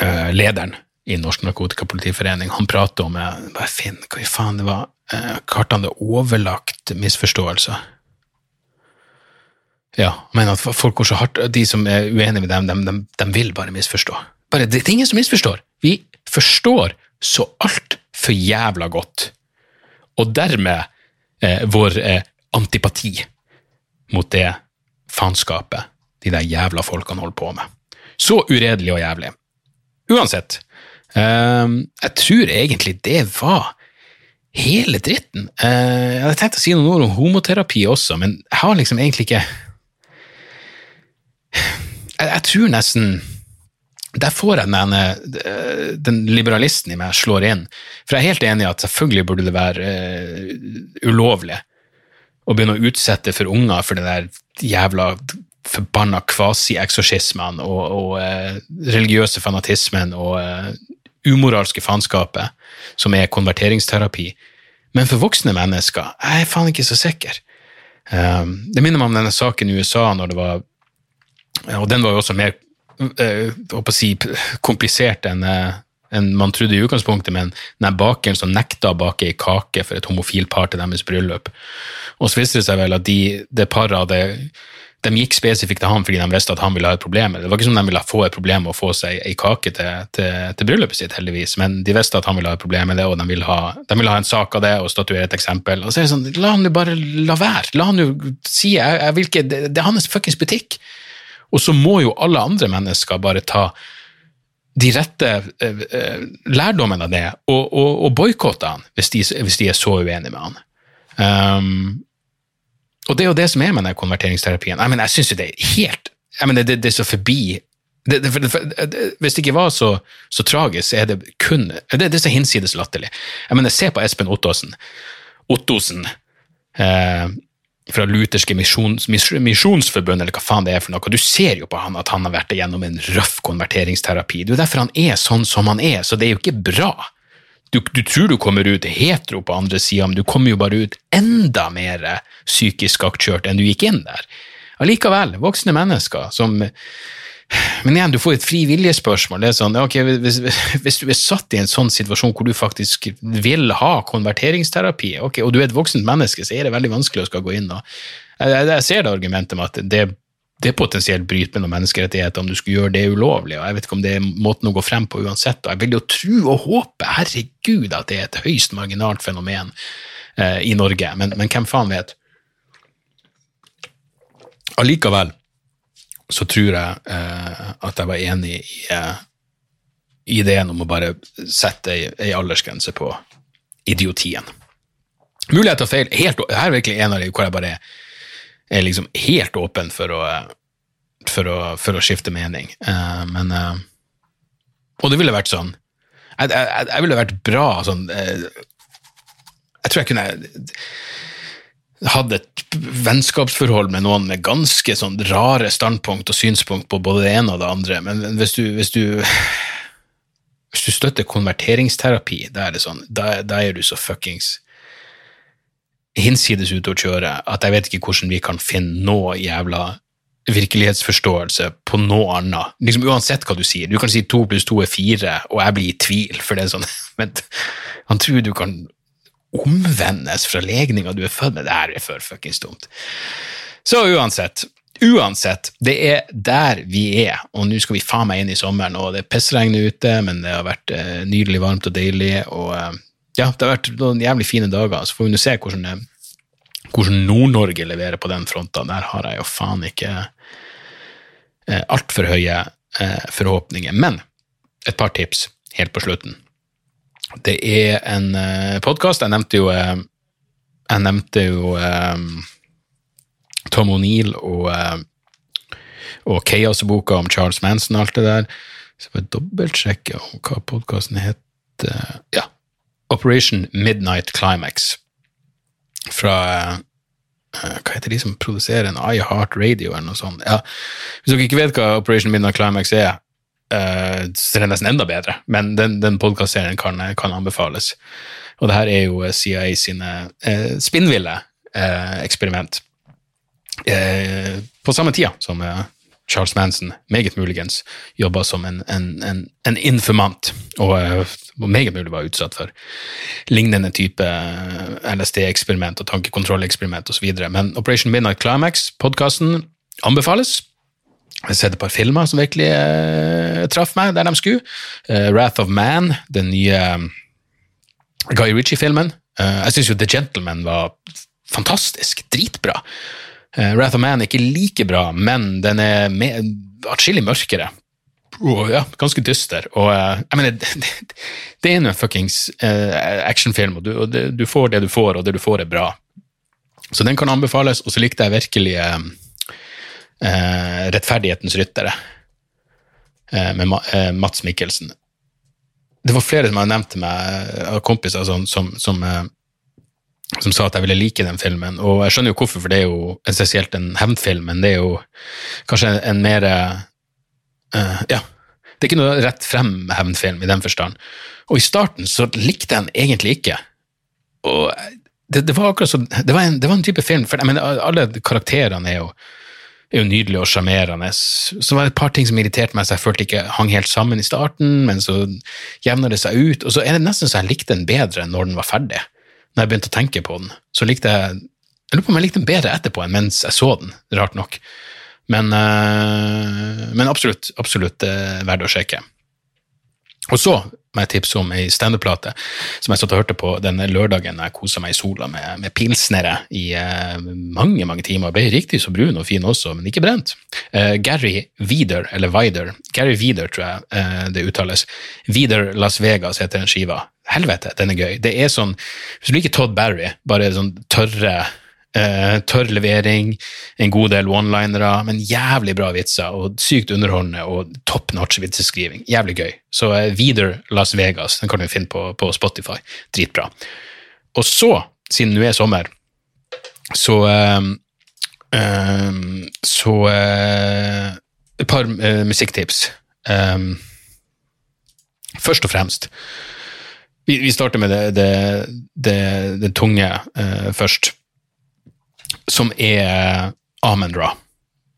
uh, lederen i Norsk Narkotikapolitiforening, han prater om bare Finn, hva i faen det var uh, Kalte han det overlagt misforståelser? Ja, men at folk går så hardt, de som er uenige med dem, de, de, de vil bare misforstå. Bare, det, er ingen som misforstår. Vi forstår så altfor jævla godt. Og dermed eh, vår eh, antipati mot det faenskapet de der jævla folkene holder på med. Så uredelig og jævlig. Uansett, eh, jeg tror egentlig det var hele dritten. Eh, jeg hadde tenkt å si noen ord om homoterapi også, men jeg har liksom egentlig ikke jeg, jeg tror nesten Der får jeg den, eh, den liberalisten i meg slår inn. For jeg er helt enig i at selvfølgelig burde det være uh, ulovlig å begynne å utsette for unger for den der jævla forbanna kvasi-eksorsismene og, og uh, religiøse fanatismen og uh, umoralske faenskapet som er konverteringsterapi. Men for voksne mennesker jeg er faen ikke så sikker. Um, det minner meg om denne saken i USA når det var og den var jo også mer eh, si, komplisert enn eh, enn man trodde i utgangspunktet, men den bakeren som nekta å bake ei kake for et homofilt par til deres bryllup. Og så viste det seg vel at de, det paret hadde de gikk spesifikt til ham fordi de visste at han ville ha et problem. Det var ikke som de ville få et problem med å få seg ei kake til, til, til bryllupet sitt, heldigvis, men de visste at han ville ha et problem med det, og de ville ha, de ville ha en sak av det og statuere et eksempel. Og så er det sånn, La han jo bare la være. La han jo si jeg, jeg vil ikke, det, det er hans fuckings butikk. Og så må jo alle andre mennesker bare ta de rette eh, eh, av det og, og, og boikotte han hvis de, hvis de er så uenige med han. Um, og det er jo det som er med den konverteringsterapien. Jeg, mener, jeg syns jo det er helt jeg mener, det, det er så forbi det, det, hvis det ikke var så, så tragisk, så er det kun det er så hinsides latterlig. Jeg mener, se på Espen Ottosen. Ottosen eh, fra Lutherske misjons, misjonsforbund, eller hva faen det er for noe. Du ser jo på han at han har vært igjennom en røff konverteringsterapi. Det er jo derfor han er sånn som han er, så det er jo ikke bra. Du, du tror du kommer ut hetero på andre sida, men du kommer jo bare ut enda mer psykisk aktkjørt enn du gikk inn der. Allikevel, voksne mennesker som men igjen, du får et frivilligspørsmål. Det er sånn, ok, hvis, hvis, du er satt i en sånn situasjon hvor du faktisk vil ha konverteringsterapi, ok, og du er et voksent menneske, så er det veldig vanskelig å skal gå inn og Jeg, jeg ser det argumentet med at det, det potensielt bryter med noen menneskerettigheter om du skulle gjøre det ulovlig, og jeg vet ikke om det er måten å gå frem på uansett. og Jeg vil jo tro og håpe, herregud, at det er et høyst marginalt fenomen eh, i Norge, men, men hvem faen vet? Allikevel så tror jeg eh, at jeg var enig i eh, ideen om å bare sette ei, ei aldersgrense på idiotien. Mulighet til å feil. Helt, her er virkelig en av de hvor jeg bare er liksom helt åpen for å, for å, for å skifte mening. Eh, men eh, Og det ville vært sånn Jeg, jeg, jeg ville vært bra sånn eh, Jeg tror jeg kunne hadde et vennskapsforhold med noen med ganske sånn rare standpunkt og synspunkt på både det ene og det andre, men hvis du, hvis du, hvis du støtter konverteringsterapi, da er det sånn, da, er du så fuckings hinsides ute å kjøre at jeg vet ikke hvordan vi kan finne noe jævla virkelighetsforståelse på noe annet. Liksom Uansett hva du sier. Du kan si to pluss to er fire, og jeg blir i tvil, for det er sånn <laughs> Men han tror du kan omvendes fra legninga du er født med. Det her er for fuckings dumt. Så uansett, uansett, det er der vi er, og nå skal vi faen meg inn i sommeren, og det pissregner ute, men det har vært eh, nydelig varmt og deilig, og eh, ja, det har vært noen jævlig fine dager, så får vi nå se hvordan, eh, hvordan Nord-Norge leverer på den fronten. Der har jeg jo faen ikke eh, altfor høye eh, forhåpninger. Men et par tips helt på slutten. Det er en uh, eh, podkast. Jeg nevnte jo, uh, jeg nevnte jo um, Tom O'Neill og, uh, og Chaos-boka om Charles Manson og alt det der. Så jeg dobbeltsjekke hva podkasten heter. Ja. Operation Midnight Climax. Fra hva heter de som produserer en iHeart Radio eller noe sånt? Ja. Hvis dere ikke vet hva Operation Midnight Climax er, Uh, så det er nesten enda bedre, men den, den podkastserien kan, kan, anbefales. Og det her er jo CIA sine uh, spinnville uh, eksperiment. på samme tida som Charles Manson, meget muligens, jobba som en, en, en, en informant, og, og meget mulig var utsatt for lignende type LSD-eksperiment og tankekontrolleksperiment osv. Men Operation Midnight Climax, podkasten, anbefales. Jeg har sett et par filmer som virkelig uh, traff meg der de skulle. Uh, Wrath of Man, den nye um, Guy Ritchie-filmen. Uh, jeg syns jo The Gentleman var fantastisk. Dritbra. Wrath of Man er ikke like bra, men den er atskillig mørkere. Oh, ja, ganske dyster. Og jeg mener, <laughs> det, det er en fuckings actionfilm, og, du, og det, du, får det du får, og det du får, er bra. Så den kan anbefales, og så likte jeg virkelig eh, Rettferdighetens ryttere eh, med eh, Mats Mikkelsen. Det var flere som hadde nevnt til meg, eh, av kompiser som, som, som, som, sa at jeg ville like den filmen. Og jeg skjønner jo hvorfor, for det er jo essensielt en hevnfilm, men det er jo kanskje en mer uh, Ja, det er ikke noe rett frem hevnfilm i den forstand. Og i starten så likte jeg den egentlig ikke. Og det, det var akkurat så, det var, en, det var en type film, for jeg mener, alle karakterene er jo er jo nydelig og sjarmerende. Så var det et par ting som irriterte meg, så jeg følte ikke hang helt sammen i starten, men så jevner det seg ut. Og så er det nesten så jeg likte den bedre når den var ferdig. Når jeg begynte å tenke på den, så likte jeg Jeg lurer på om jeg likte den bedre etterpå enn mens jeg så den, rart nok. Men, øh, men absolutt, absolutt øh, verdt å sjekke. Og så må tips om ei standup-plate som jeg satt og hørte på denne lørdagen jeg kosa meg i sola med, med pilsnere i eh, mange mange timer. Ble riktig så brun og fin også, men ikke brent. Eh, Gary Wieder, eller Wider, Gary Wieder tror jeg eh, det uttales. Wieder Las Vegas heter den skiva. Helvete, den er gøy. Det er sånn, Hvis du liker Todd Barry, bare sånn tørre eh, tørr levering, en god del one-linere, men jævlig bra vitser, og sykt underholdende og top notch vitseskriving. Jævlig gøy. Så eh, Videre Las Vegas, den kan du finne på, på Spotify. Dritbra. Og så, siden nå er sommer, så eh, eh, Så et par eh, musikktips. Um, først og fremst Vi, vi starter med det, det, det, det tunge eh, først, som er Amundra.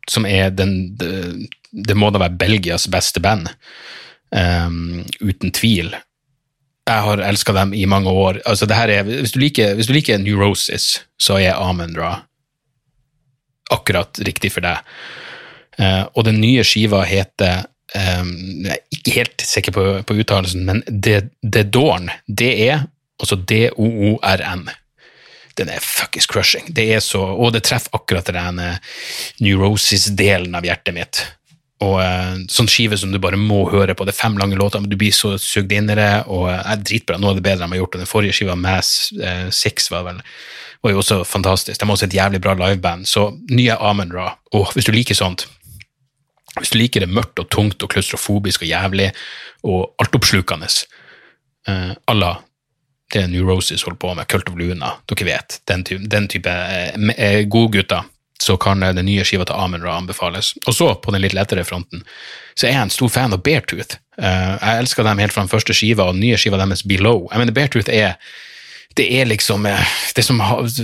Som er den Det, det må da være Belgias beste band, um, uten tvil. Jeg har elska dem i mange år. Altså, det her er, hvis, du liker, hvis du liker Neurosis, så er Amundra akkurat riktig for deg. Uh, og den nye skiva heter um, Jeg er ikke helt sikker på, på uttalelsen, men The, Dawn. Det er altså D-O-O-R-N. Den er fuckings crushing. Det er så, og det treffer akkurat den neurosis-delen av hjertet mitt. Og uh, sånn skive som du bare må høre på. Det er fem lange låter, men du blir så sugd inn i det. og uh, er Dritbra. Noe av det bedre de har gjort. Og den forrige skiva, Mass eh, Six, var vel var jo også fantastisk. De har også et jævlig bra liveband. Så nye Amund Ra. Og hvis du liker sånt, hvis du liker det mørkt og tungt og klaustrofobisk og jævlig og altoppslukende uh, à la det New Roses holder på med, Cult of Luna, dere vet, den type, den type uh, godgutter, så kan uh, den nye skiva til Amund Ra anbefales. Og så, på den litt lettere fronten, så er jeg en stor fan av Beartooth. Uh, jeg elsker dem helt fra den første skiva, og den nye skiva deres Below. Jeg mener, Beartooth er det er liksom det som,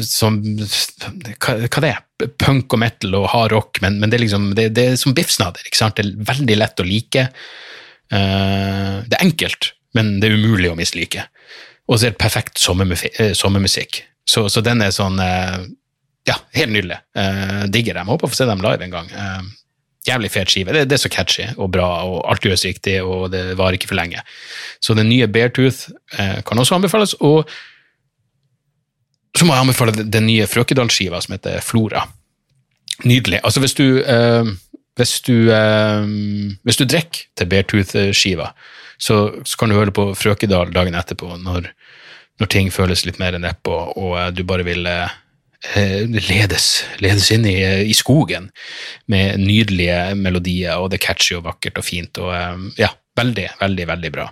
som hva, hva det er? Punk og metal og hard rock, men, men det, er liksom, det, det er som biffsnadder. ikke sant? Det er veldig lett å like. Uh, det er enkelt, men det er umulig å mislike. Og så er det perfekt sommermusikk. Så, så den er sånn uh, Ja, helt nydelig. Eh, digger dem. Håper å få se dem live en gang. jævlig fet skive. Det, det, er så catchy og bra, og alt gjøres riktig, og det varer ikke for lenge. Så den nye Beartooth kan også anbefales. og så må jeg anbefale den nye Frøkedal-skiva som heter Flora. Nydelig. Altså, hvis du eh, hvis du, eh, hvis du drikker til Beartooth-skiva, så, så, kan du høre på Frøkedal dagen etterpå, når, når ting føles litt mer nedpå, og uh, du bare vil ledes, ledes inn i, i, skogen med nydelige melodier, og det er catchy og vakkert og fint. og ja, Veldig, veldig veldig bra.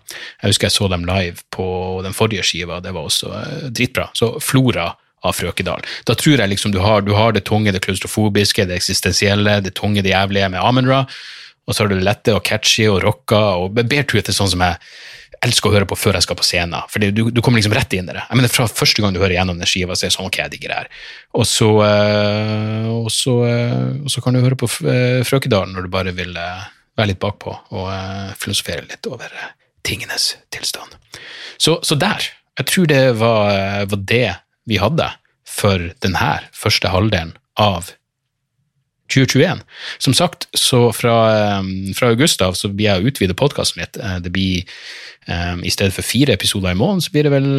Jeg husker jeg så dem live på den forrige skiva, det var også uh, dritbra. Så Flora av Frøkedal. Da tror jeg liksom du har, du har det tunge, det klaustrofobiske, det eksistensielle, det tunge, det jævlige med Amenra, og så har du lette og catchy og rocka, og Beartooth er sånn som jeg elsker å høre på før jeg skal på scenen. For du, du, kommer liksom rett inn i det. Jeg mener, Fra første gang du hører gjennom den skiva, så er det sånn ok, jeg digger det her. Og så, uh, og, så, uh, og så, kan du høre på Frøkedalen når du bare vil være litt bakpå og filosofere litt over tingenes tilstand. Så, så, der. Jeg tror det var, var, det vi hadde for denne første halvdelen av 2021. Som sagt, så fra, fra august av så blir jeg å utvide podkasten mitt. Det blir um, I stedet for fire episoder i måneden, så blir det vel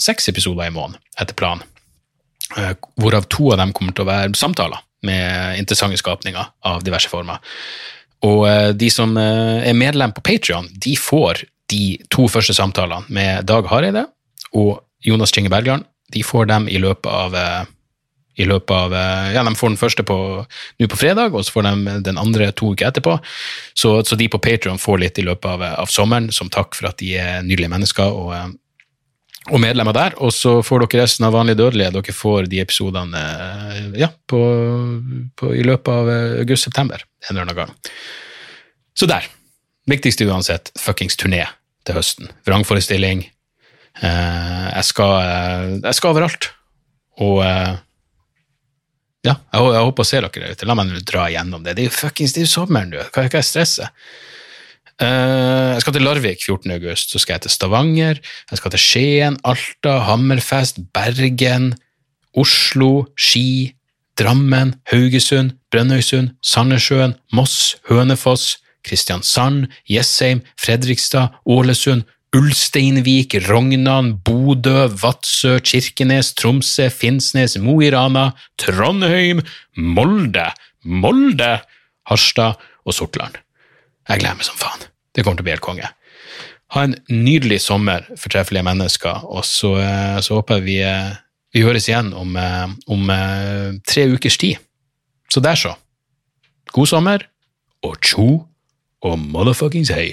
seks episoder i måneden, etter planen. Hvorav to av dem kommer til å være samtaler med interessante skapninger av diverse former. Og eh, de som eh, er medlem på Patrion, de får de to første samtalene med Dag Hareide og Jonas Kinge Bergland. De får dem i løpet av eh, i løpet av, ja, De får den første på, nå på fredag, og så får de den andre to uker etterpå. Så, så de på Patrion får litt i løpet av, av, sommeren, som takk for at de er nydelige mennesker og, og medlemmer der. Og så får dere resten av Vanlige dødelige. Dere får de episodene ja, på, på, i løpet av august-september en eller annen gang. Så der. Viktigste uansett, fuckings turné til høsten. Vrangforestilling. Eh, jeg, skal, eh, jeg skal overalt. Og eh, ja, jeg, jeg, håper å se dere der ute. La meg dra igjennom det. Det er jo fuckings det er sommeren du. Hva er stresset? Uh, jeg skal til Larvik 14. august, så skal jeg til Stavanger, jeg skal til Skien, Alta, Hammerfest, Bergen, Oslo, Ski, Drammen, Haugesund, Brønnøysund, Sandnessjøen, Moss, Hønefoss, Kristiansand, Jessheim, Fredrikstad, Ålesund, Ulsteinvik, Rognan, Bodø, Vadsø, Kirkenes, Tromsø, Finnsnes, Mo i Rana, Trondheim, Molde, Molde, Harstad og Sortland. Jeg gleder meg som faen. Det kommer til å bli helt konge. Ha en nydelig sommer, fortreffelige mennesker, og så, eh, så håper jeg vi eh, Vi høres igjen om, eh, om tre ukers tid. Så der, så. God sommer, og tjo og motherfuckings hei.